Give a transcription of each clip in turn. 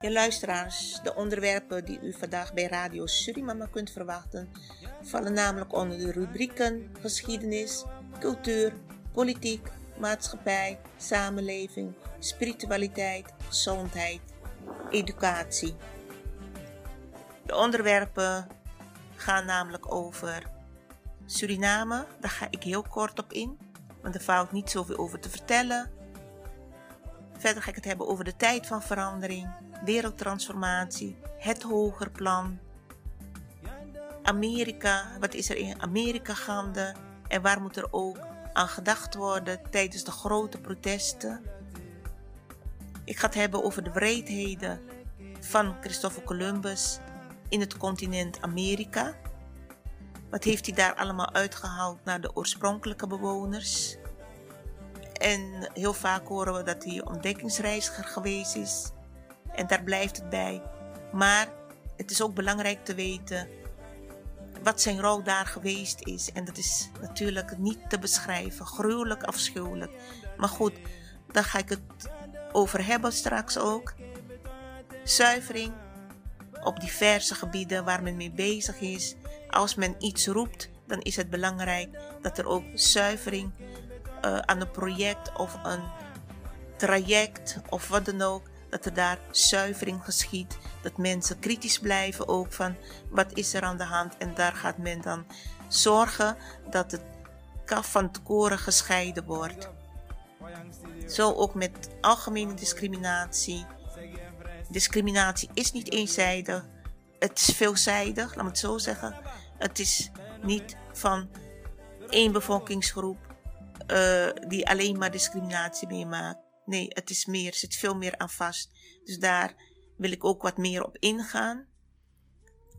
Ja, luisteraars, de onderwerpen die u vandaag bij Radio Surimama kunt verwachten, vallen namelijk onder de rubrieken geschiedenis, cultuur, politiek, maatschappij, samenleving, spiritualiteit, gezondheid, educatie. De onderwerpen gaan namelijk over Suriname, daar ga ik heel kort op in, want er valt niet zoveel over te vertellen. Verder ga ik het hebben over de tijd van verandering, wereldtransformatie, het hoger plan, Amerika, wat is er in Amerika gaande en waar moet er ook aan gedacht worden tijdens de grote protesten. Ik ga het hebben over de wreedheden van Christopher Columbus in het continent Amerika. Wat heeft hij daar allemaal uitgehaald naar de oorspronkelijke bewoners? En heel vaak horen we dat hij ontdekkingsreiziger geweest is. En daar blijft het bij. Maar het is ook belangrijk te weten wat zijn rol daar geweest is. En dat is natuurlijk niet te beschrijven. Gruwelijk, afschuwelijk. Maar goed, daar ga ik het over hebben straks ook. Zuivering op diverse gebieden waar men mee bezig is. Als men iets roept, dan is het belangrijk dat er ook zuivering uh, aan een project of een traject of wat dan ook, dat er daar zuivering geschiet. Dat mensen kritisch blijven ook van wat is er aan de hand. En daar gaat men dan zorgen dat het kaf van het koren gescheiden wordt. Zo ook met algemene discriminatie. Discriminatie is niet eenzijdig. Het is veelzijdig, laat me het zo zeggen. Het is niet van één bevolkingsgroep uh, die alleen maar discriminatie meemaakt. Nee, het is meer, zit veel meer aan vast. Dus daar wil ik ook wat meer op ingaan.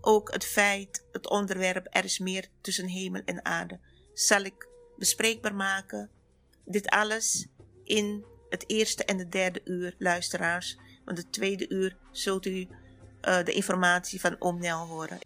Ook het feit, het onderwerp, er is meer tussen hemel en aarde, zal ik bespreekbaar maken. Dit alles in het eerste en de derde uur, luisteraars. Want het tweede uur zult u uh, de informatie van Omnel horen.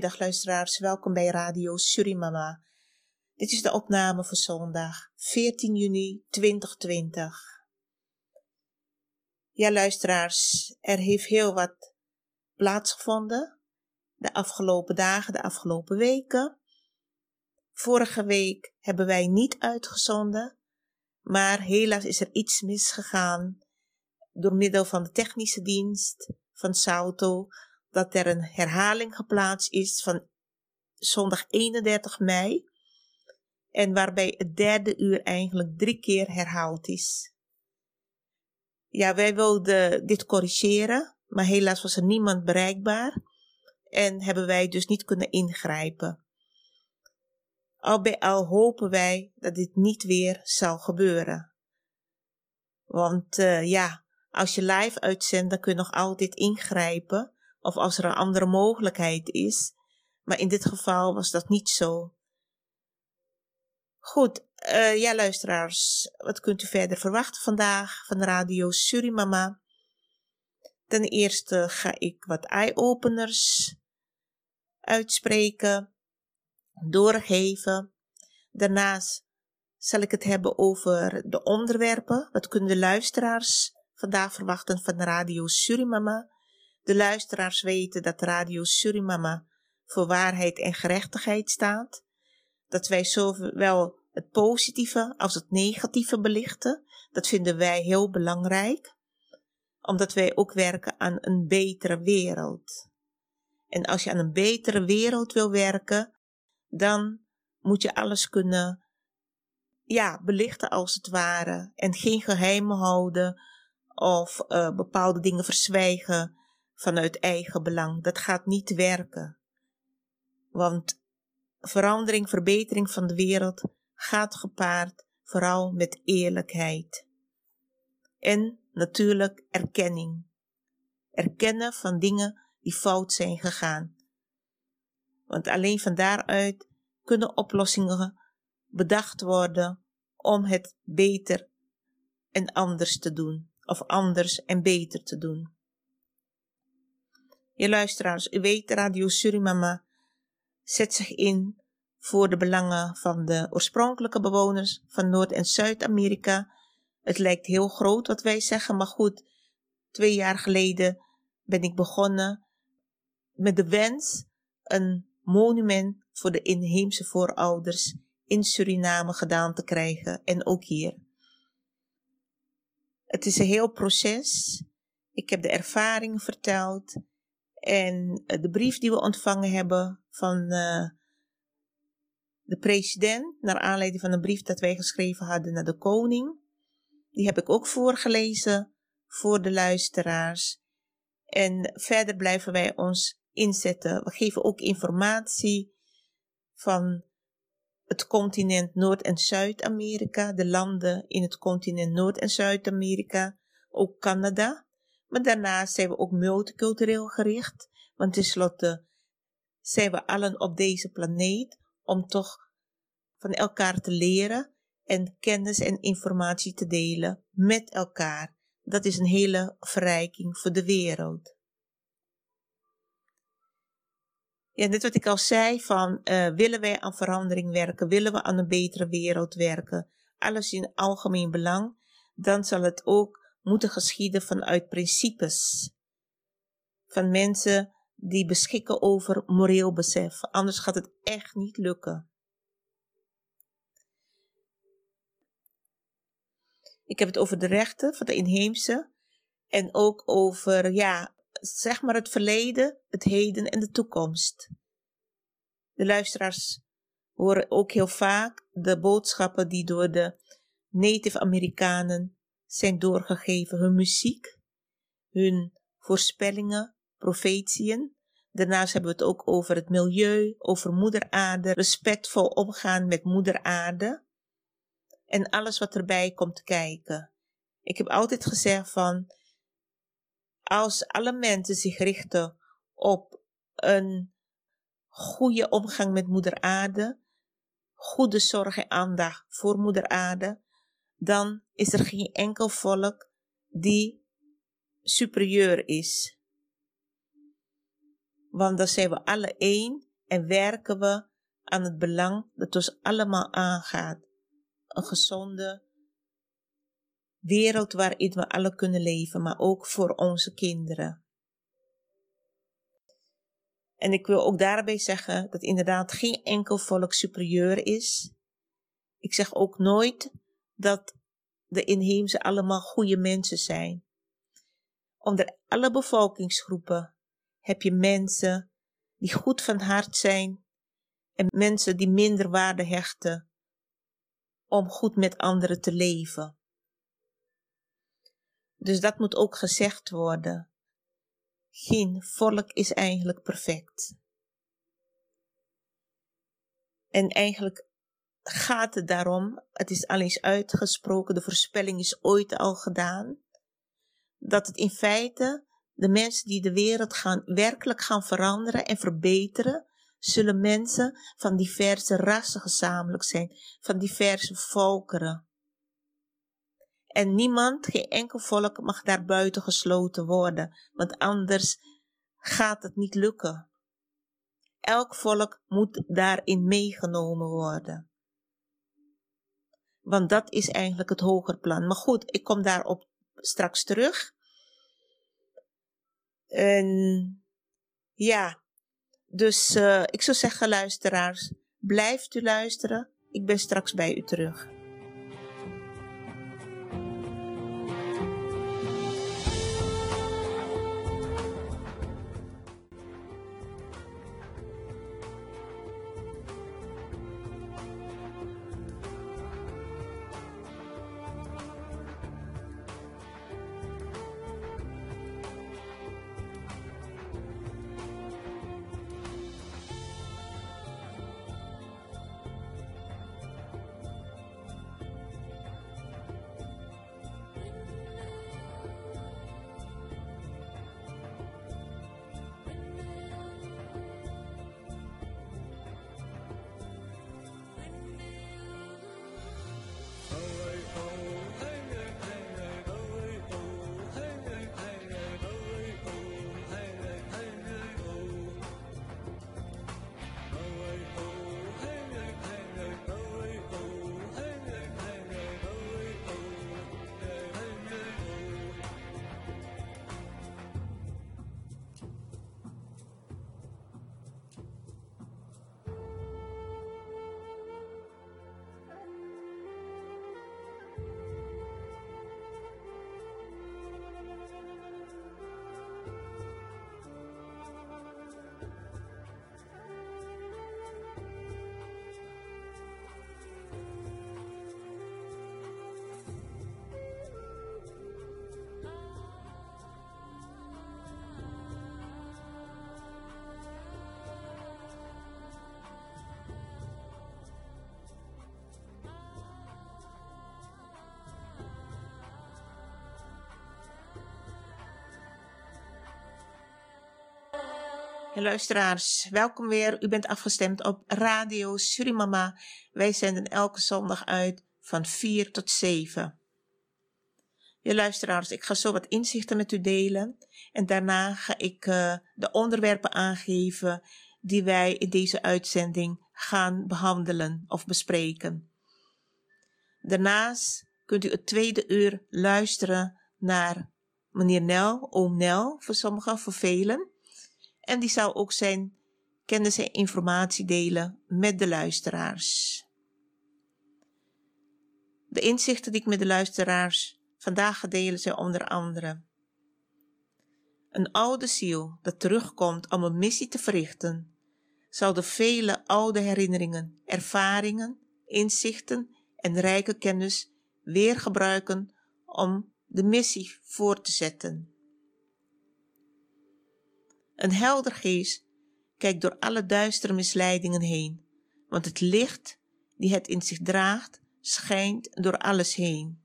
Goedemiddag luisteraars, welkom bij Radio Surimama. Dit is de opname voor zondag 14 juni 2020. Ja luisteraars, er heeft heel wat plaatsgevonden de afgelopen dagen, de afgelopen weken. Vorige week hebben wij niet uitgezonden, maar helaas is er iets misgegaan door middel van de technische dienst van Sauto dat er een herhaling geplaatst is van zondag 31 mei. En waarbij het derde uur eigenlijk drie keer herhaald is. Ja, wij wilden dit corrigeren, maar helaas was er niemand bereikbaar en hebben wij dus niet kunnen ingrijpen. Al bij al hopen wij dat dit niet weer zal gebeuren. Want uh, ja, als je live uitzendt, dan kun je nog altijd ingrijpen of als er een andere mogelijkheid is. Maar in dit geval was dat niet zo. Goed, uh, ja luisteraars, wat kunt u verder verwachten vandaag van Radio Surimama? Ten eerste ga ik wat eye-openers uitspreken, doorgeven. Daarnaast zal ik het hebben over de onderwerpen. Wat kunnen de luisteraars vandaag verwachten van Radio Surimama? De luisteraars weten dat Radio Surimama voor waarheid en gerechtigheid staat. Dat wij zowel het positieve als het negatieve belichten. Dat vinden wij heel belangrijk. Omdat wij ook werken aan een betere wereld. En als je aan een betere wereld wil werken, dan moet je alles kunnen ja, belichten als het ware. En geen geheimen houden of uh, bepaalde dingen verzwijgen vanuit eigen belang. Dat gaat niet werken. Want verandering, verbetering van de wereld gaat gepaard vooral met eerlijkheid. En natuurlijk erkenning. Erkennen van dingen die fout zijn gegaan. Want alleen van daaruit kunnen oplossingen bedacht worden om het beter en anders te doen. Of anders en beter te doen. Je luisteraars, u weet, Radio Surimama zet zich in voor de belangen van de oorspronkelijke bewoners van Noord- en Zuid-Amerika. Het lijkt heel groot wat wij zeggen, maar goed, twee jaar geleden ben ik begonnen met de wens een monument voor de inheemse voorouders in Suriname gedaan te krijgen en ook hier. Het is een heel proces. Ik heb de ervaring verteld en de brief die we ontvangen hebben van uh, de president, naar aanleiding van een brief dat wij geschreven hadden naar de koning, die heb ik ook voorgelezen voor de luisteraars. En verder blijven wij ons inzetten. We geven ook informatie van het continent Noord- en Zuid-Amerika, de landen in het continent Noord- en Zuid-Amerika, ook Canada. Maar daarnaast zijn we ook multicultureel gericht, want tenslotte zijn we allen op deze planeet om toch van elkaar te leren en kennis en informatie te delen met elkaar. Dat is een hele verrijking voor de wereld. Ja, net wat ik al zei, van uh, willen wij aan verandering werken, willen we aan een betere wereld werken, alles in algemeen belang, dan zal het ook moeten geschieden vanuit principes. Van mensen die beschikken over moreel besef. Anders gaat het echt niet lukken. Ik heb het over de rechten van de inheemse en ook over, ja, zeg maar het verleden, het heden en de toekomst. De luisteraars horen ook heel vaak de boodschappen die door de Native Amerikanen zijn doorgegeven, hun muziek, hun voorspellingen, profetieën. Daarnaast hebben we het ook over het milieu, over moeder aarde, respectvol omgaan met moeder aarde en alles wat erbij komt kijken. Ik heb altijd gezegd van, als alle mensen zich richten op een goede omgang met moeder aarde, goede zorg en aandacht voor moeder aarde, dan is er geen enkel volk die superieur is. Want dan zijn we alle één en werken we aan het belang dat ons allemaal aangaat. Een gezonde wereld waarin we alle kunnen leven, maar ook voor onze kinderen. En ik wil ook daarbij zeggen dat inderdaad geen enkel volk superieur is. Ik zeg ook nooit dat de inheemse allemaal goede mensen zijn. Onder alle bevolkingsgroepen heb je mensen die goed van hart zijn en mensen die minder waarde hechten om goed met anderen te leven. Dus dat moet ook gezegd worden. Geen volk is eigenlijk perfect. En eigenlijk gaat het daarom, het is al eens uitgesproken, de voorspelling is ooit al gedaan, dat het in feite de mensen die de wereld gaan, werkelijk gaan veranderen en verbeteren, zullen mensen van diverse rassen gezamenlijk zijn, van diverse volkeren. En niemand, geen enkel volk mag daar buiten gesloten worden, want anders gaat het niet lukken. Elk volk moet daarin meegenomen worden. Want dat is eigenlijk het hoger plan. Maar goed, ik kom daarop straks terug. En ja, dus uh, ik zou zeggen, luisteraars, blijft u luisteren. Ik ben straks bij u terug. Luisteraars, welkom weer. U bent afgestemd op Radio Surimama. Wij zenden elke zondag uit van 4 tot 7. Je luisteraars, ik ga zo wat inzichten met u delen. En daarna ga ik uh, de onderwerpen aangeven die wij in deze uitzending gaan behandelen of bespreken. Daarnaast kunt u het tweede uur luisteren naar meneer Nel, oom Nel, voor sommigen, voor velen. En die zal ook zijn kennis en informatie delen met de luisteraars. De inzichten die ik met de luisteraars vandaag delen zijn onder andere een oude ziel dat terugkomt om een missie te verrichten, zal de vele oude herinneringen, ervaringen, inzichten en rijke kennis weer gebruiken om de missie voor te zetten. Een helder geest kijkt door alle duistere misleidingen heen, want het licht die het in zich draagt, schijnt door alles heen.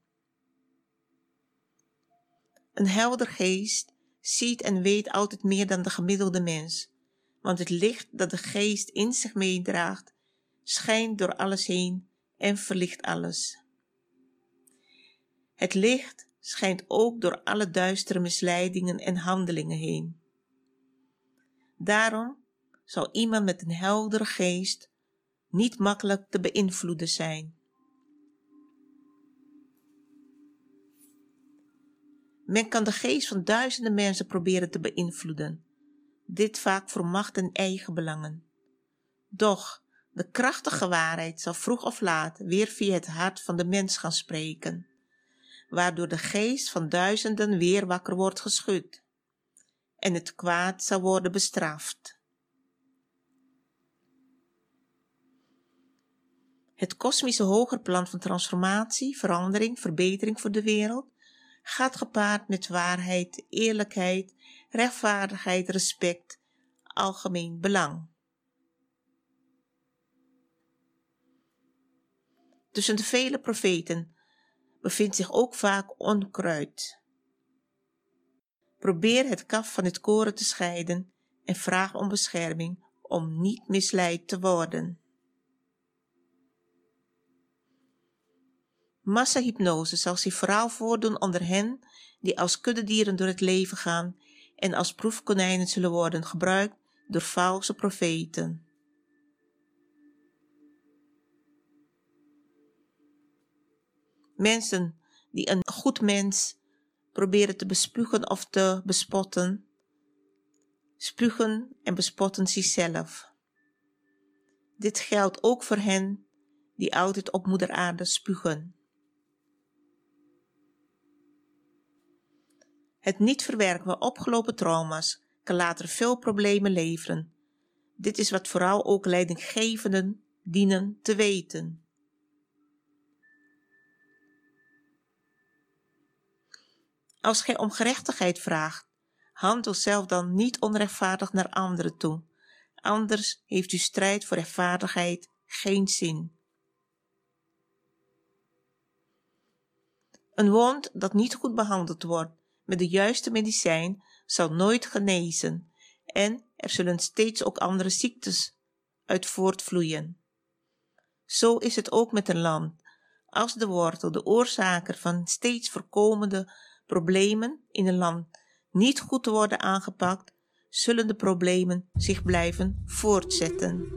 Een helder geest ziet en weet altijd meer dan de gemiddelde mens, want het licht dat de geest in zich meedraagt, schijnt door alles heen en verlicht alles. Het licht schijnt ook door alle duistere misleidingen en handelingen heen. Daarom zal iemand met een heldere geest niet makkelijk te beïnvloeden zijn. Men kan de geest van duizenden mensen proberen te beïnvloeden, dit vaak voor macht en eigen belangen. Doch de krachtige waarheid zal vroeg of laat weer via het hart van de mens gaan spreken, waardoor de geest van duizenden weer wakker wordt geschud en het kwaad zal worden bestraft. Het kosmische hoger plan van transformatie, verandering, verbetering voor de wereld gaat gepaard met waarheid, eerlijkheid, rechtvaardigheid, respect, algemeen belang. Tussen de vele profeten bevindt zich ook vaak onkruid. Probeer het kaf van het koren te scheiden en vraag om bescherming om niet misleid te worden. Massahypnose zal zich vooral voordoen onder hen die als kuddedieren door het leven gaan en als proefkonijnen zullen worden gebruikt door valse profeten. Mensen die een goed mens proberen te bespugen of te bespotten, spugen en bespotten zichzelf. Dit geldt ook voor hen die altijd op moeder aarde spugen. Het niet verwerken van opgelopen trauma's kan later veel problemen leveren. Dit is wat vooral ook leidinggevenden dienen te weten. Als gij om gerechtigheid vraagt, handel zelf dan niet onrechtvaardig naar anderen toe. Anders heeft uw strijd voor rechtvaardigheid geen zin. Een wond dat niet goed behandeld wordt met de juiste medicijn zal nooit genezen en er zullen steeds ook andere ziektes uit voortvloeien. Zo is het ook met een land. Als de wortel, de oorzaker van steeds voorkomende problemen in een land niet goed worden aangepakt, zullen de problemen zich blijven voortzetten.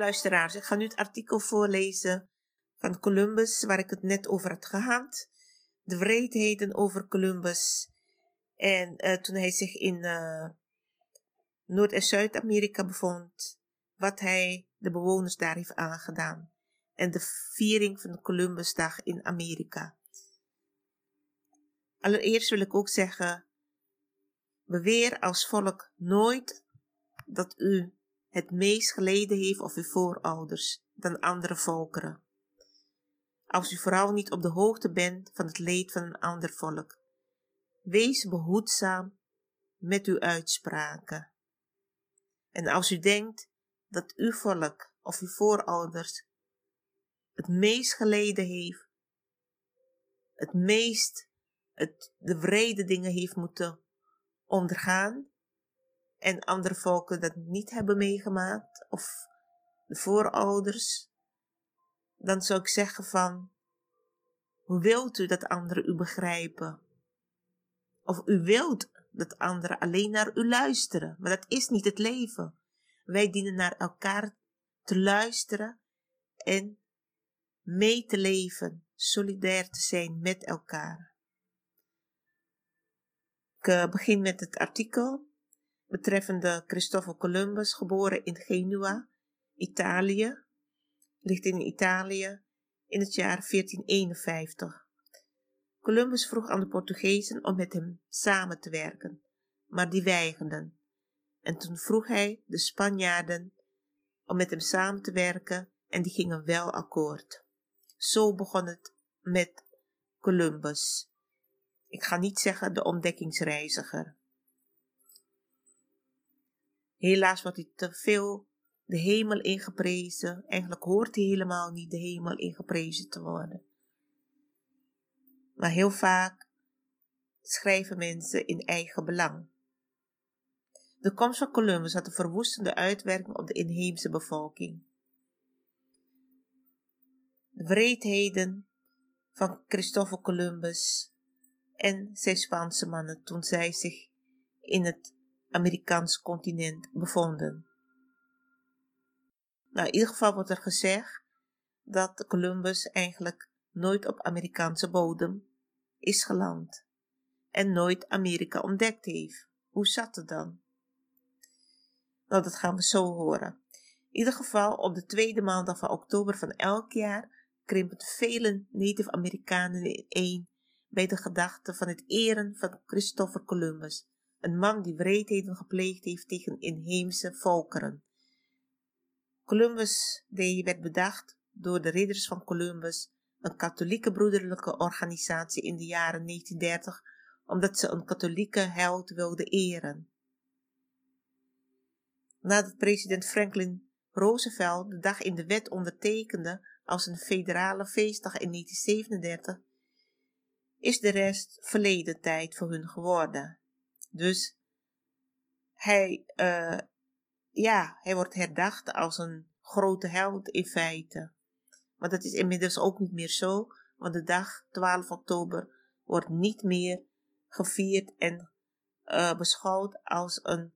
Luisteraars, ik ga nu het artikel voorlezen van Columbus, waar ik het net over had gehad. De wreedheden over Columbus. En uh, toen hij zich in uh, Noord- en Zuid-Amerika bevond, wat hij de bewoners daar heeft aangedaan. En de viering van de Columbusdag in Amerika. Allereerst wil ik ook zeggen, beweer als volk nooit dat u het meest geleden heeft of uw voorouders dan andere volkeren. Als u vooral niet op de hoogte bent van het leed van een ander volk. Wees behoedzaam met uw uitspraken. En als u denkt dat uw volk of uw voorouders het meest geleden heeft, het meest het, de vrede dingen heeft moeten ondergaan, en andere volken dat niet hebben meegemaakt, of de voorouders, dan zou ik zeggen van, hoe wilt u dat anderen u begrijpen? Of u wilt dat anderen alleen naar u luisteren, maar dat is niet het leven. Wij dienen naar elkaar te luisteren en mee te leven, solidair te zijn met elkaar. Ik eh, begin met het artikel betreffende Christoffel Columbus, geboren in Genua, Italië, ligt in Italië in het jaar 1451. Columbus vroeg aan de Portugezen om met hem samen te werken, maar die weigerden. En toen vroeg hij de Spanjaarden om met hem samen te werken en die gingen wel akkoord. Zo begon het met Columbus. Ik ga niet zeggen de ontdekkingsreiziger. Helaas wordt hij te veel de hemel ingeprezen. Eigenlijk hoort hij helemaal niet de hemel ingeprezen te worden. Maar heel vaak schrijven mensen in eigen belang. De komst van Columbus had een verwoestende uitwerking op de inheemse bevolking. De wreedheden van Christoffel Columbus en zijn Spaanse mannen toen zij zich in het Amerikaans continent bevonden. Nou, in ieder geval wordt er gezegd dat Columbus eigenlijk nooit op Amerikaanse bodem is geland en nooit Amerika ontdekt heeft. Hoe zat het dan? Nou, dat gaan we zo horen. In ieder geval, op de tweede maandag van oktober van elk jaar krimpen vele Native Amerikanen ineen bij de gedachte van het eren van Christopher Columbus een man die wreedheden gepleegd heeft tegen inheemse volkeren. Columbus Day werd bedacht door de ridders van Columbus, een katholieke broederlijke organisatie in de jaren 1930, omdat ze een katholieke held wilden eren. Nadat president Franklin Roosevelt de dag in de wet ondertekende als een federale feestdag in 1937, is de rest verleden tijd voor hun geworden. Dus hij, uh, ja, hij wordt herdacht als een grote held in feite. Maar dat is inmiddels ook niet meer zo, want de dag 12 oktober wordt niet meer gevierd en uh, beschouwd als een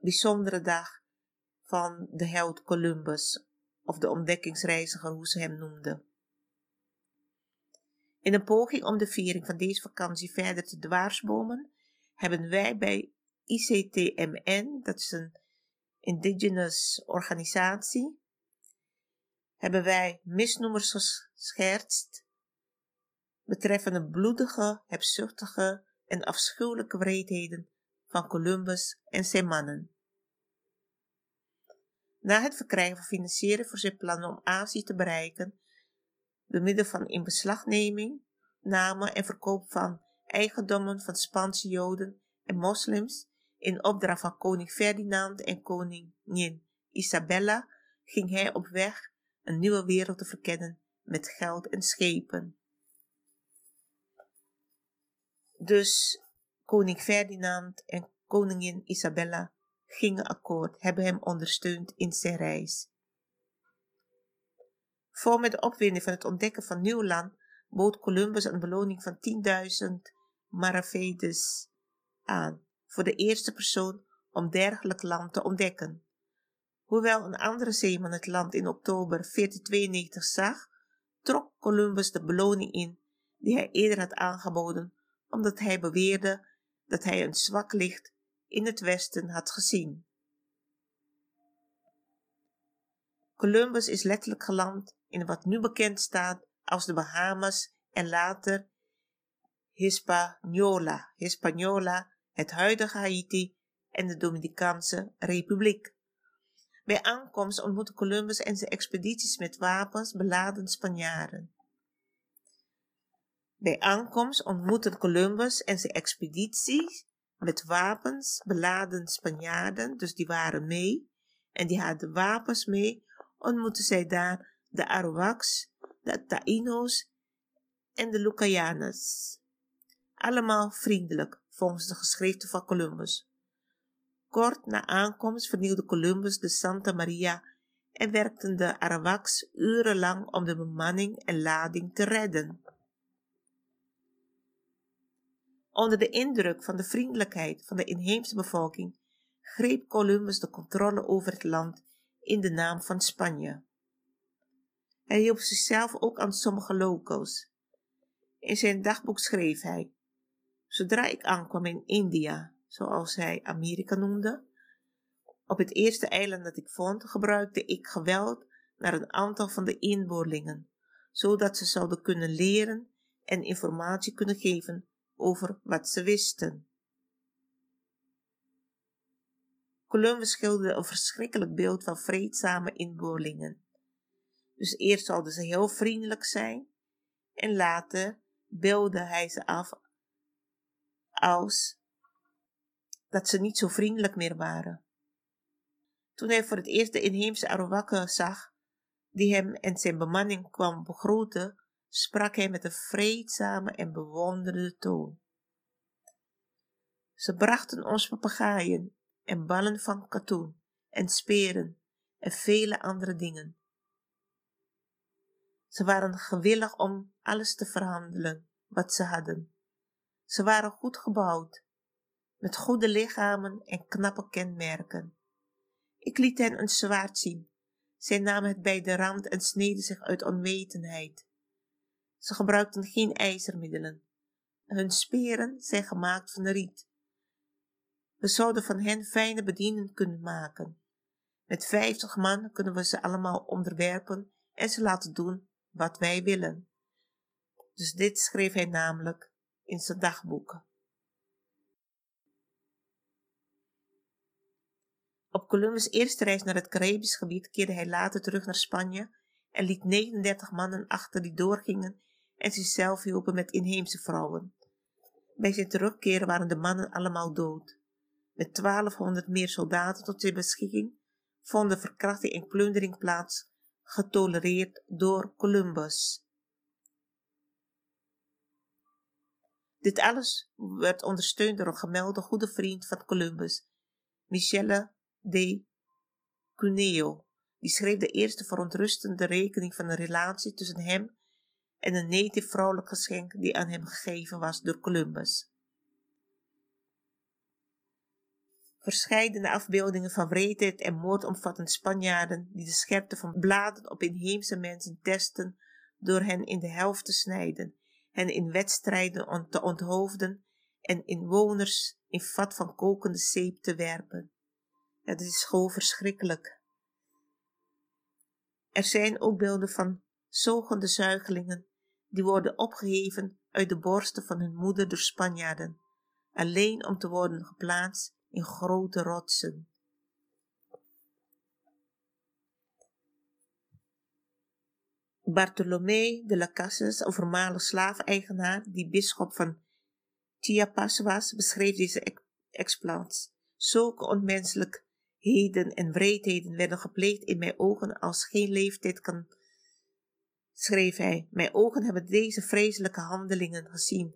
bijzondere dag van de held Columbus, of de ontdekkingsreiziger, hoe ze hem noemden. In een poging om de viering van deze vakantie verder te dwaarsbomen, hebben wij bij ICTMN, dat is een indigenous organisatie, hebben wij misnoemers geschertst betreffende bloedige, hebzuchtige en afschuwelijke wreedheden van Columbus en zijn mannen. Na het verkrijgen van financieren voor zijn plannen om Azië te bereiken, door middel van inbeslagneming, name en verkoop van eigendommen van Spaanse Joden en moslims in opdracht van koning Ferdinand en koningin Isabella ging hij op weg een nieuwe wereld te verkennen met geld en schepen. Dus koning Ferdinand en koningin Isabella gingen akkoord, hebben hem ondersteund in zijn reis. Voor met de opwinding van het ontdekken van nieuw land bood Columbus een beloning van 10.000 maravedis aan voor de eerste persoon om dergelijk land te ontdekken. Hoewel een andere zeeman het land in oktober 1492 zag, trok Columbus de beloning in die hij eerder had aangeboden, omdat hij beweerde dat hij een zwak licht in het westen had gezien. Columbus is letterlijk geland in wat nu bekend staat als de Bahamas en later Hispaniola, Hispaniola, het huidige Haiti en de Dominicaanse Republiek. Bij aankomst ontmoette Columbus en zijn expedities met wapens beladen Spanjaarden. Bij aankomst ontmoetten Columbus en zijn expedities met wapens beladen Spanjaarden, dus die waren mee, en die hadden wapens mee, ontmoetten zij daar de Arawaks, de Taínos en de Lucayanas. Allemaal vriendelijk, volgens de geschriften van Columbus. Kort na aankomst vernieuwde Columbus de Santa Maria en werkten de Arawaks urenlang om de bemanning en lading te redden. Onder de indruk van de vriendelijkheid van de inheemse bevolking greep Columbus de controle over het land in de naam van Spanje. Hij hielp zichzelf ook aan sommige locals. In zijn dagboek schreef hij: Zodra ik aankwam in India, zoals hij Amerika noemde, op het eerste eiland dat ik vond, gebruikte ik geweld naar een aantal van de inboorlingen, zodat ze zouden kunnen leren en informatie kunnen geven over wat ze wisten. Columbus schilderde een verschrikkelijk beeld van vreedzame inboorlingen. Dus eerst zouden ze heel vriendelijk zijn en later beelde hij ze af als dat ze niet zo vriendelijk meer waren. Toen hij voor het eerst de inheemse Arawakken zag, die hem en zijn bemanning kwam begroeten, sprak hij met een vreedzame en bewonderende toon. Ze brachten ons papegaaien en ballen van katoen en speren en vele andere dingen. Ze waren gewillig om alles te verhandelen wat ze hadden. Ze waren goed gebouwd, met goede lichamen en knappe kenmerken. Ik liet hen een zwaard zien. Zij namen het bij de rand en sneden zich uit onwetendheid. Ze gebruikten geen ijzermiddelen. Hun speren zijn gemaakt van riet. We zouden van hen fijne bedienden kunnen maken. Met vijftig man kunnen we ze allemaal onderwerpen en ze laten doen wat wij willen. Dus dit schreef hij namelijk in zijn dagboeken. Op Columbus' eerste reis naar het Caribisch gebied keerde hij later terug naar Spanje en liet 39 mannen achter die doorgingen en zichzelf hielpen met inheemse vrouwen. Bij zijn terugkeren waren de mannen allemaal dood. Met 1200 meer soldaten tot zijn beschikking vonden verkrachting en plundering plaats, getolereerd door Columbus. Dit alles werd ondersteund door een gemelde goede vriend van Columbus, Michele de Cuneo. Die schreef de eerste verontrustende rekening van de relatie tussen hem en een native vrouwelijk geschenk die aan hem gegeven was door Columbus. Verscheidene afbeeldingen van wreedheid en moord omvatten Spanjaarden die de scherpte van bladen op inheemse mensen testen door hen in de helft te snijden, hen in wedstrijden te onthoofden en inwoners in vat van kokende zeep te werpen. Het is gewoon verschrikkelijk. Er zijn ook beelden van zogende zuigelingen die worden opgeheven uit de borsten van hun moeder door Spanjaarden, alleen om te worden geplaatst in grote rotsen. Bartolomé de la Casas, een voormalig slaveneigenaar die bisschop van Chiapas was, beschreef deze exploits. Zulke onmenselijk heden en wreedheden werden gepleegd in mijn ogen als geen leeftijd kan, schreef hij. Mijn ogen hebben deze vreselijke handelingen gezien,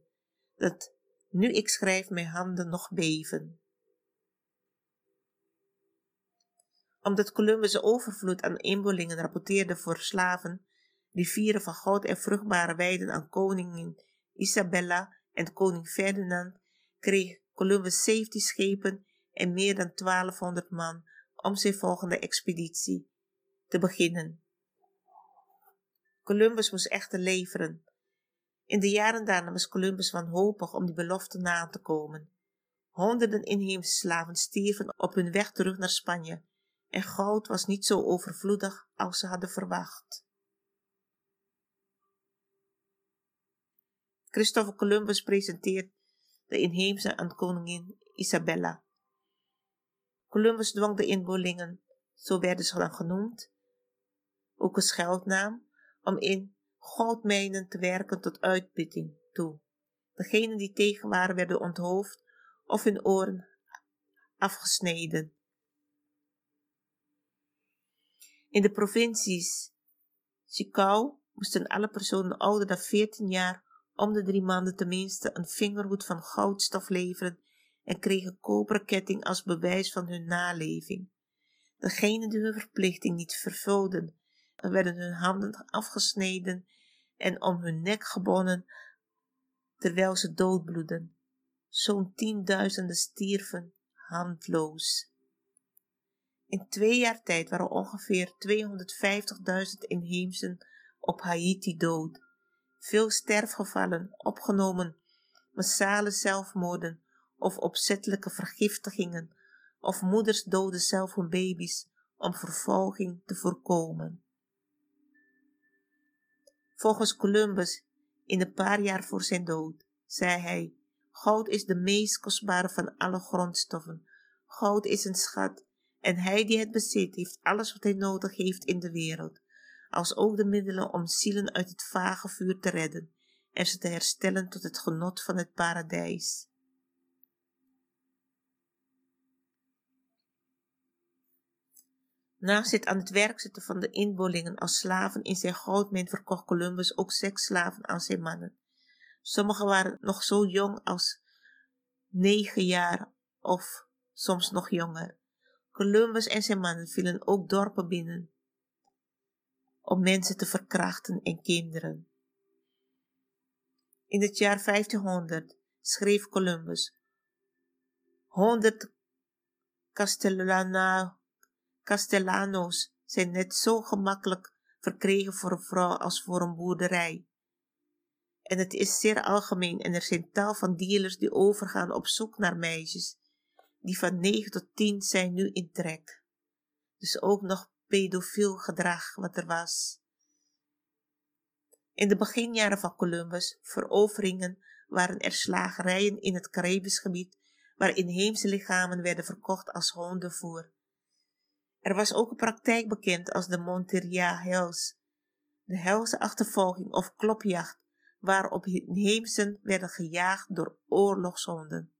dat nu ik schrijf mijn handen nog beven. Omdat Columbus overvloed aan inboelingen rapporteerde voor slaven, rivieren van goud en vruchtbare weiden aan koningin Isabella en koning Ferdinand, kreeg Columbus 17 schepen en meer dan 1200 man om zijn volgende expeditie te beginnen. Columbus moest echter leveren. In de jaren daarna was Columbus wanhopig om die belofte na te komen. Honderden inheemse slaven stierven op hun weg terug naar Spanje en goud was niet zo overvloedig als ze hadden verwacht. Christopher Columbus presenteert de inheemse aan koningin Isabella. Columbus dwong de inboorlingen, zo werden ze dan genoemd, ook een scheldnaam, om in goudmijnen te werken tot uitputting toe. Degenen die tegen waren werden onthoofd of hun oren afgesneden. In de provincies Chicao moesten alle personen ouder dan 14 jaar om de drie maanden tenminste een vingerhoed van goudstof leveren en kregen koperen ketting als bewijs van hun naleving. Degenen die hun verplichting niet vervulden, werden hun handen afgesneden en om hun nek gebonden, terwijl ze doodbloedden. Zo'n tienduizenden stierven handloos. In twee jaar tijd waren ongeveer 250.000 inheemsen op Haiti dood. Veel sterfgevallen, opgenomen, massale zelfmoorden of opzettelijke vergiftigingen, of moeders doden zelf hun baby's om vervolging te voorkomen. Volgens Columbus, in een paar jaar voor zijn dood, zei hij: Goud is de meest kostbare van alle grondstoffen. Goud is een schat en hij die het bezit heeft alles wat hij nodig heeft in de wereld, als ook de middelen om zielen uit het vage vuur te redden en ze te herstellen tot het genot van het paradijs. Naast het aan het werk zetten van de inboorlingen als slaven in zijn goudmijn verkocht Columbus ook zes slaven aan zijn mannen. Sommigen waren nog zo jong als negen jaar of soms nog jonger. Columbus en zijn mannen vielen ook dorpen binnen om mensen te verkrachten en kinderen. In het jaar 1500 schreef Columbus: honderd Castellana Castellanos zijn net zo gemakkelijk verkregen voor een vrouw als voor een boerderij. En het is zeer algemeen en er zijn tal van dealers die overgaan op zoek naar meisjes, die van 9 tot 10 zijn nu in trek. Dus ook nog pedofiel gedrag wat er was. In de beginjaren van Columbus veroveringen waren er slagerijen in het Caribisch gebied waar inheemse lichamen werden verkocht als hondenvoer. Er was ook een praktijk bekend als de Monteria Hells, de helse achtervolging of klopjacht, waarop inheemsen werden gejaagd door oorlogshonden.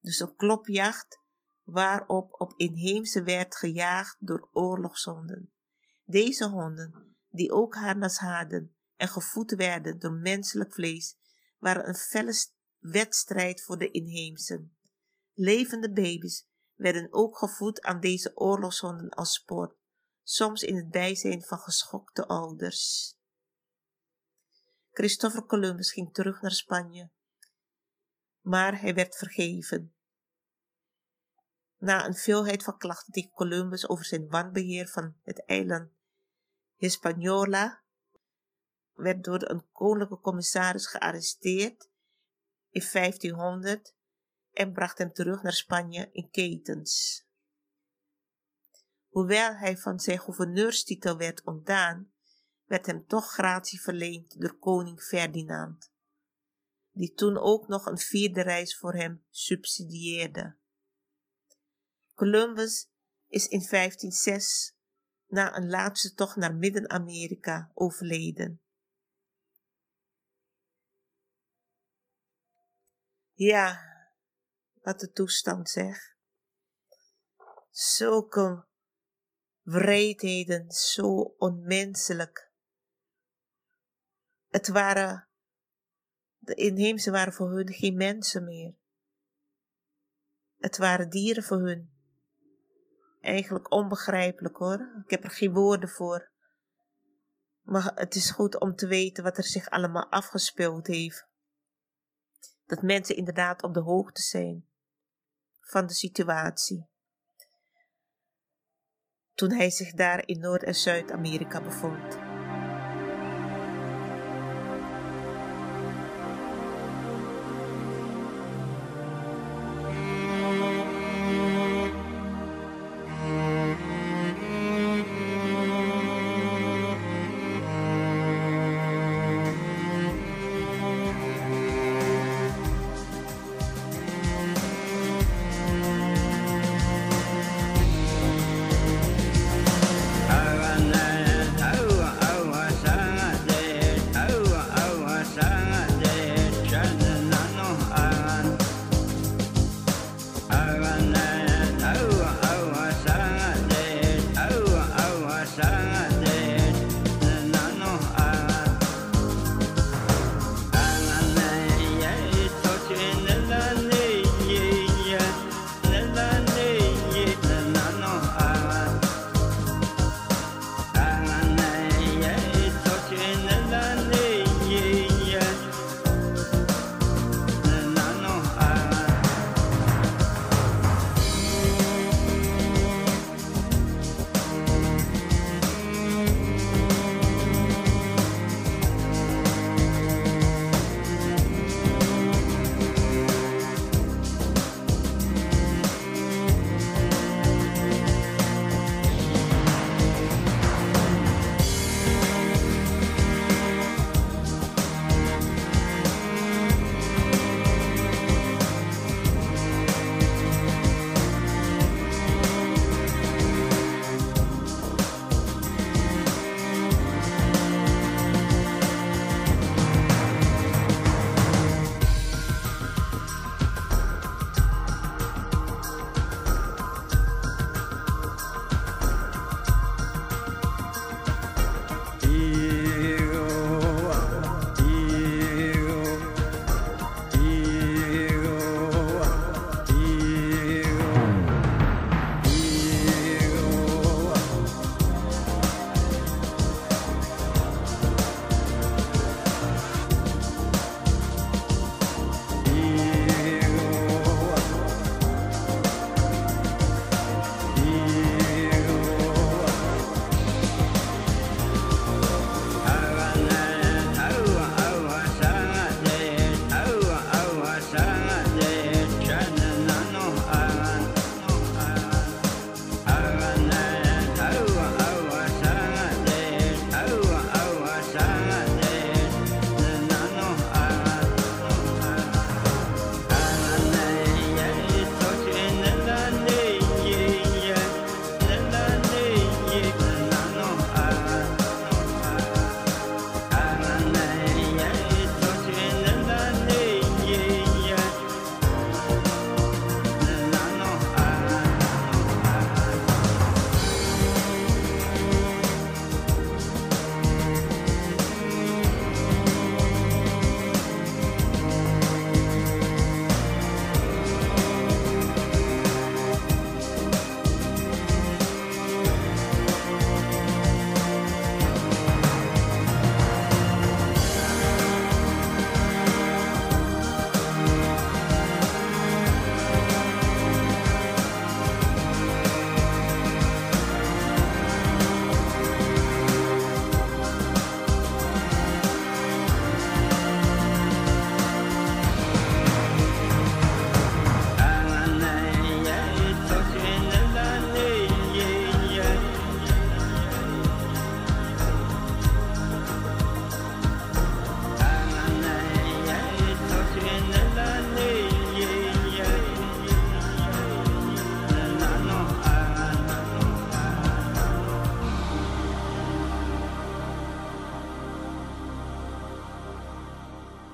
Dus een klopjacht waarop op inheemse werd gejaagd door oorlogshonden. Deze honden, die ook harnas hadden en gevoed werden door menselijk vlees, waren een felle wedstrijd voor de inheemsen. Levende baby's werden ook gevoed aan deze oorlogshonden als sport, soms in het bijzijn van geschokte ouders. Christopher Columbus ging terug naar Spanje, maar hij werd vergeven. Na een veelheid van klachten tegen Columbus over zijn wanbeheer van het eiland Hispaniola, werd door een koninklijke commissaris gearresteerd in 1500 en bracht hem terug naar Spanje in ketens. Hoewel hij van zijn gouverneurstitel werd ontdaan, werd hem toch gratie verleend door koning Ferdinand, die toen ook nog een vierde reis voor hem subsidieerde. Columbus is in 1506 na een laatste tocht naar Midden-Amerika overleden. Ja, wat de toestand zegt. Zulke wreedheden, zo onmenselijk. Het waren, de inheemse waren voor hun geen mensen meer. Het waren dieren voor hun. Eigenlijk onbegrijpelijk hoor. Ik heb er geen woorden voor. Maar het is goed om te weten wat er zich allemaal afgespeeld heeft. Dat mensen inderdaad op de hoogte zijn van de situatie. toen hij zich daar in Noord- en Zuid-Amerika bevond.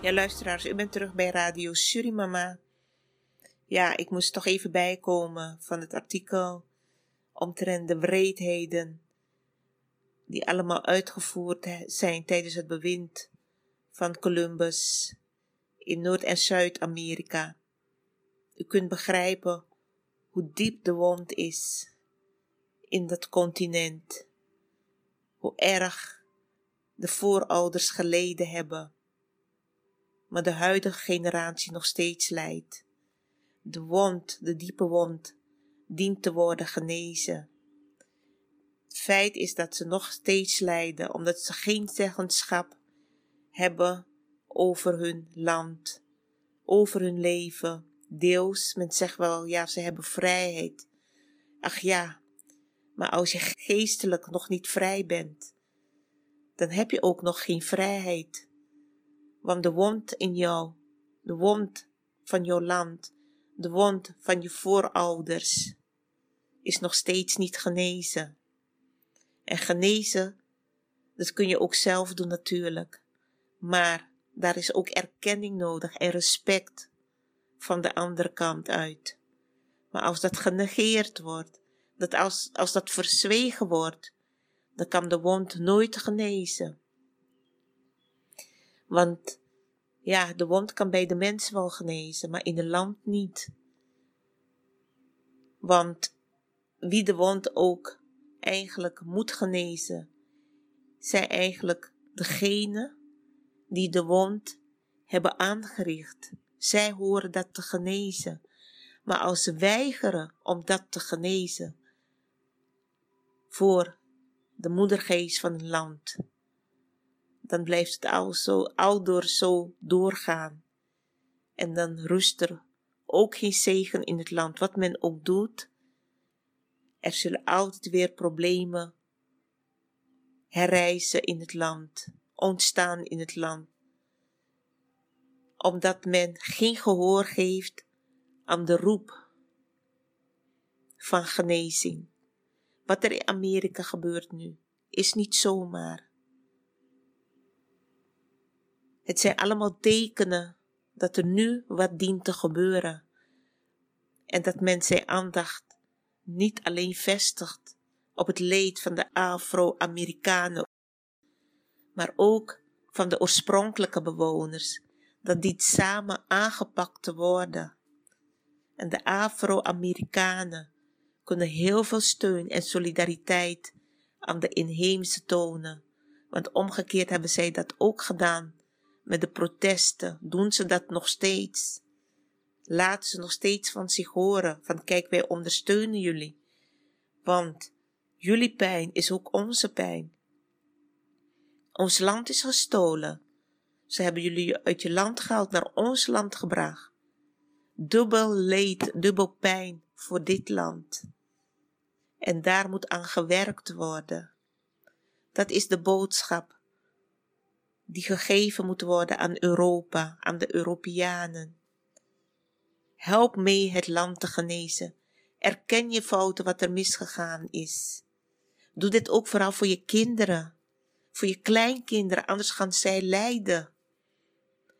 Ja, luisteraars, u bent terug bij Radio Surimama. Ja, ik moest toch even bijkomen van het artikel omtrent de wreedheden die allemaal uitgevoerd zijn tijdens het bewind van Columbus in Noord- en Zuid-Amerika. U kunt begrijpen hoe diep de wond is in dat continent, hoe erg de voorouders geleden hebben maar de huidige generatie nog steeds lijdt. De wond, de diepe wond, dient te worden genezen. Het feit is dat ze nog steeds lijden omdat ze geen zeggenschap hebben over hun land, over hun leven. Deels, men zegt wel, ja, ze hebben vrijheid. Ach ja, maar als je geestelijk nog niet vrij bent, dan heb je ook nog geen vrijheid. Want de wond in jou, de wond van jouw land, de wond van je voorouders, is nog steeds niet genezen. En genezen, dat kun je ook zelf doen natuurlijk. Maar daar is ook erkenning nodig en respect van de andere kant uit. Maar als dat genegeerd wordt, dat als, als dat verzwegen wordt, dan kan de wond nooit genezen. Want ja, de wond kan bij de mens wel genezen, maar in het land niet. Want wie de wond ook eigenlijk moet genezen, zijn eigenlijk degene die de wond hebben aangericht. Zij horen dat te genezen. Maar als ze weigeren om dat te genezen voor de moedergeest van het land, dan blijft het al zo, door zo doorgaan. En dan rust er ook geen zegen in het land, wat men ook doet. Er zullen altijd weer problemen herrijzen in het land, ontstaan in het land. Omdat men geen gehoor geeft aan de roep van genezing. Wat er in Amerika gebeurt nu, is niet zomaar. Het zijn allemaal tekenen dat er nu wat dient te gebeuren. En dat men zijn aandacht niet alleen vestigt op het leed van de Afro-Amerikanen, maar ook van de oorspronkelijke bewoners, dat dit samen aangepakt te worden. En de Afro-Amerikanen kunnen heel veel steun en solidariteit aan de inheemse tonen, want omgekeerd hebben zij dat ook gedaan met de protesten, doen ze dat nog steeds. Laten ze nog steeds van zich horen, van kijk wij ondersteunen jullie. Want jullie pijn is ook onze pijn. Ons land is gestolen. Ze hebben jullie uit je land gehaald naar ons land gebracht. Dubbel leed, dubbel pijn voor dit land. En daar moet aan gewerkt worden. Dat is de boodschap die gegeven moet worden aan Europa, aan de Europeanen. Help mee het land te genezen. Erken je fouten wat er misgegaan is. Doe dit ook vooral voor je kinderen, voor je kleinkinderen, anders gaan zij lijden.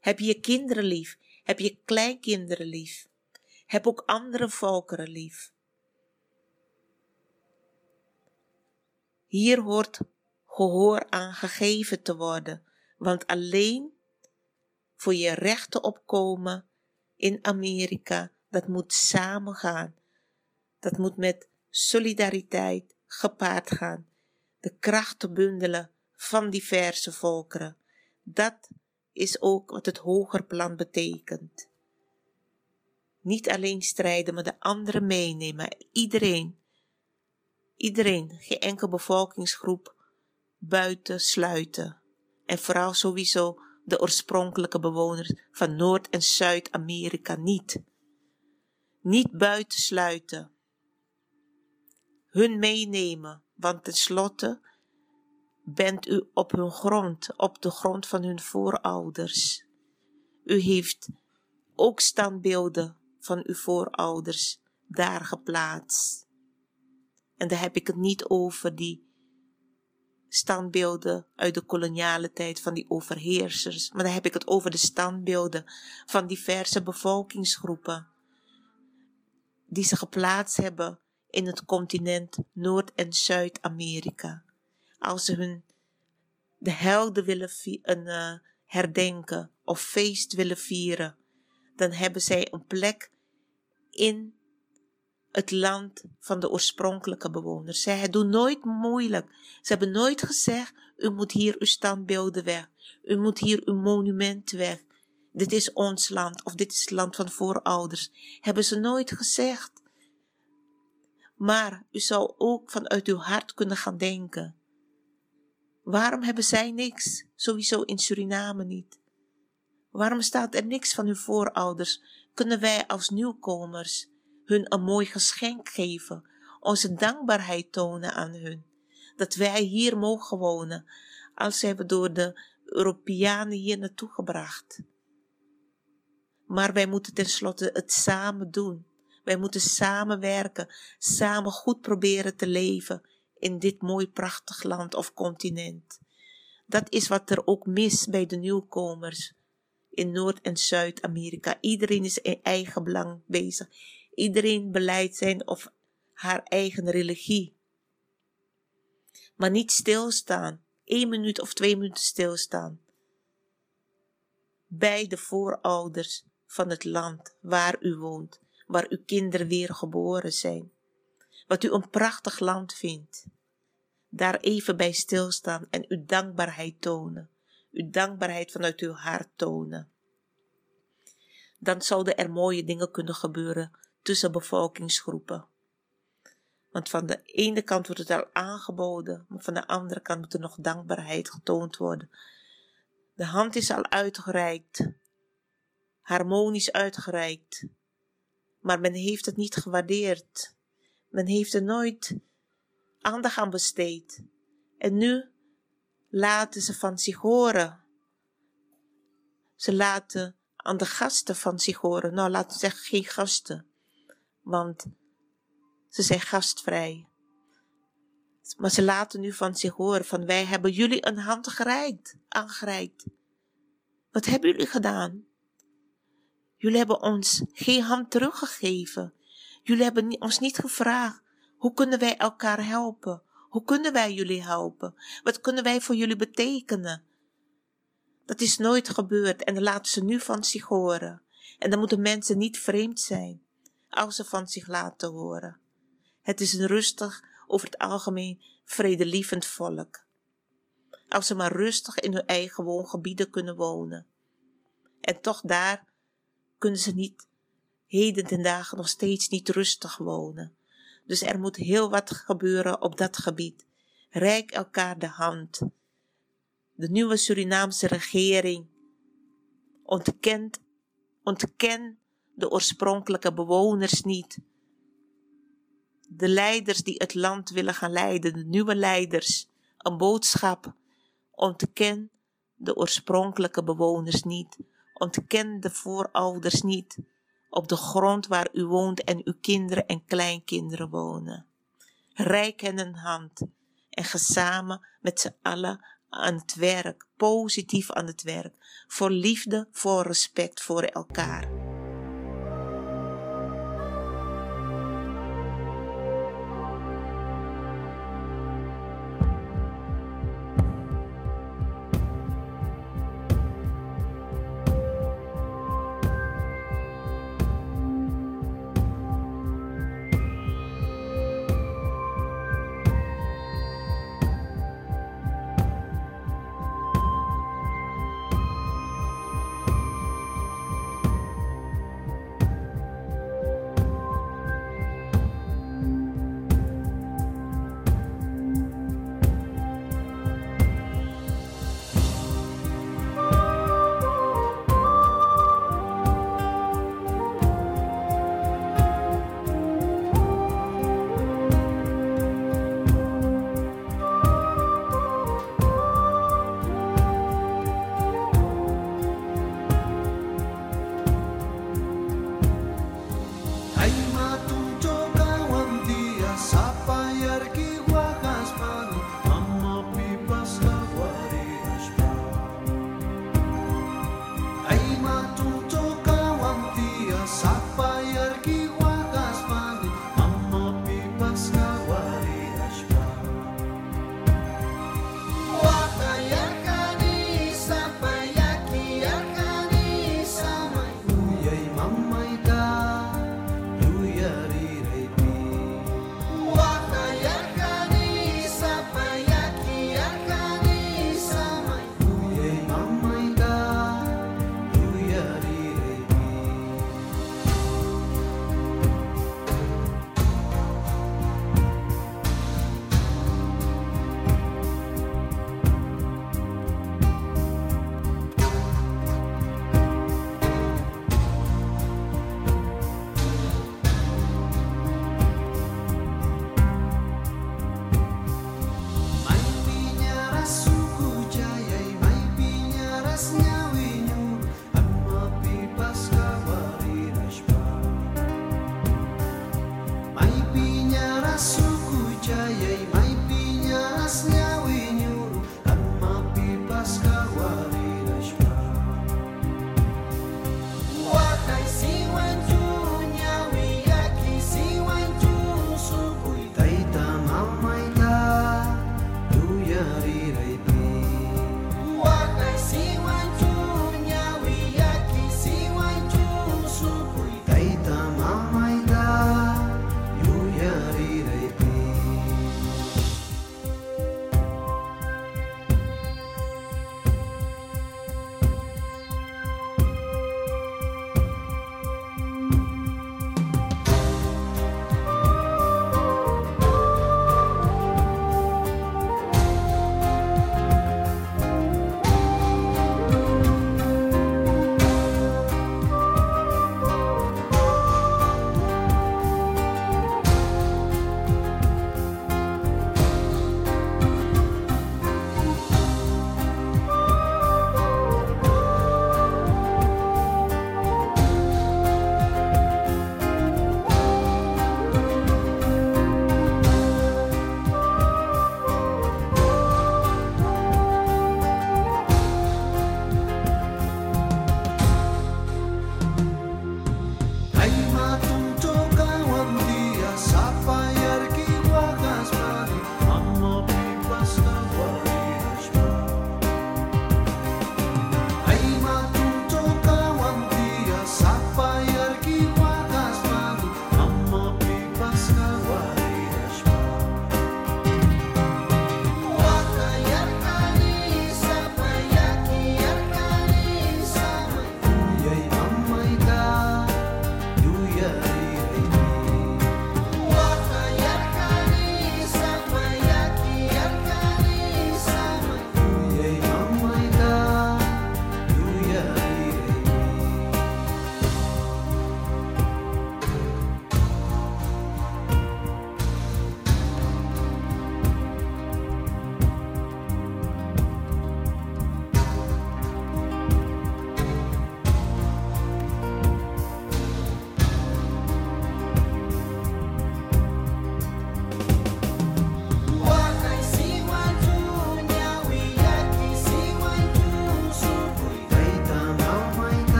Heb je je kinderen lief? Heb je kleinkinderen lief? Heb ook andere volkeren lief. Hier hoort gehoor aan gegeven te worden, want alleen voor je rechten opkomen in Amerika, dat moet samen gaan. Dat moet met solidariteit gepaard gaan. De krachten bundelen van diverse volkeren. Dat is ook wat het hoger plan betekent. Niet alleen strijden, maar de anderen meenemen. Iedereen, iedereen, geen enkele bevolkingsgroep buiten sluiten. En vooral sowieso de oorspronkelijke bewoners van Noord- en Zuid-Amerika niet. Niet buitensluiten. Hun meenemen, want tenslotte bent u op hun grond, op de grond van hun voorouders. U heeft ook standbeelden van uw voorouders daar geplaatst. En daar heb ik het niet over die standbeelden uit de koloniale tijd van die overheersers, maar dan heb ik het over de standbeelden van diverse bevolkingsgroepen die ze geplaatst hebben in het continent Noord- en Zuid-Amerika. Als ze hun de helden willen uh, herdenken of feest willen vieren, dan hebben zij een plek in het land van de oorspronkelijke bewoners. Zij doen nooit moeilijk. Ze hebben nooit gezegd, u moet hier uw standbeelden weg. U moet hier uw monument weg. Dit is ons land of dit is het land van voorouders. Hebben ze nooit gezegd. Maar u zou ook vanuit uw hart kunnen gaan denken. Waarom hebben zij niks? Sowieso in Suriname niet. Waarom staat er niks van uw voorouders? Kunnen wij als nieuwkomers hun een mooi geschenk geven, onze dankbaarheid tonen aan hun? Dat wij hier mogen wonen, als zijn we door de Europeanen hier naartoe gebracht. Maar wij moeten tenslotte het samen doen. Wij moeten samenwerken, samen goed proberen te leven in dit mooi prachtig land of continent. Dat is wat er ook mis bij de nieuwkomers in Noord- en Zuid-Amerika. Iedereen is in eigen belang bezig. Iedereen beleidt zijn of haar eigen religie. Maar niet stilstaan. Eén minuut of twee minuten stilstaan. Bij de voorouders van het land waar u woont, waar uw kinderen weer geboren zijn. Wat u een prachtig land vindt. Daar even bij stilstaan en uw dankbaarheid tonen. Uw dankbaarheid vanuit uw hart tonen. Dan zouden er mooie dingen kunnen gebeuren tussen bevolkingsgroepen. Want van de ene kant wordt het al aangeboden, maar van de andere kant moet er nog dankbaarheid getoond worden. De hand is al uitgereikt, harmonisch uitgereikt, maar men heeft het niet gewaardeerd. Men heeft er nooit aandacht aan besteed. En nu laten ze van zich horen. Ze laten aan de gasten van zich horen. Nou, laten we zeggen geen gasten, want ze zijn gastvrij. Maar ze laten nu van zich horen van wij hebben jullie een hand gereikt, aangereikt. Wat hebben jullie gedaan? Jullie hebben ons geen hand teruggegeven. Jullie hebben ons niet gevraagd, hoe kunnen wij elkaar helpen? Hoe kunnen wij jullie helpen? Wat kunnen wij voor jullie betekenen? Dat is nooit gebeurd en dan laten ze nu van zich horen. En dan moeten mensen niet vreemd zijn als ze van zich laten horen. Het is een rustig, over het algemeen vredelievend volk. Als ze maar rustig in hun eigen woongebieden kunnen wonen. En toch daar kunnen ze niet heden ten dagen nog steeds niet rustig wonen. Dus er moet heel wat gebeuren op dat gebied. Rijk elkaar de hand. De nieuwe Surinaamse regering ontkent, ontken de oorspronkelijke bewoners niet de leiders die het land willen gaan leiden, de nieuwe leiders, een boodschap. Ontken de oorspronkelijke bewoners niet. Ontken de voorouders niet. Op de grond waar u woont en uw kinderen en kleinkinderen wonen. Rijk hen een hand en ga samen met z'n allen aan het werk, positief aan het werk, voor liefde, voor respect voor elkaar.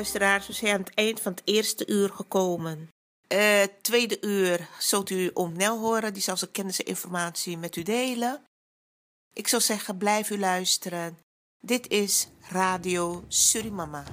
Luisteraars, we zijn aan het eind van het eerste uur gekomen. Uh, tweede uur zult u om Nel horen, die zal zijn kennis en informatie met u delen. Ik zou zeggen, blijf u luisteren. Dit is Radio Surimama.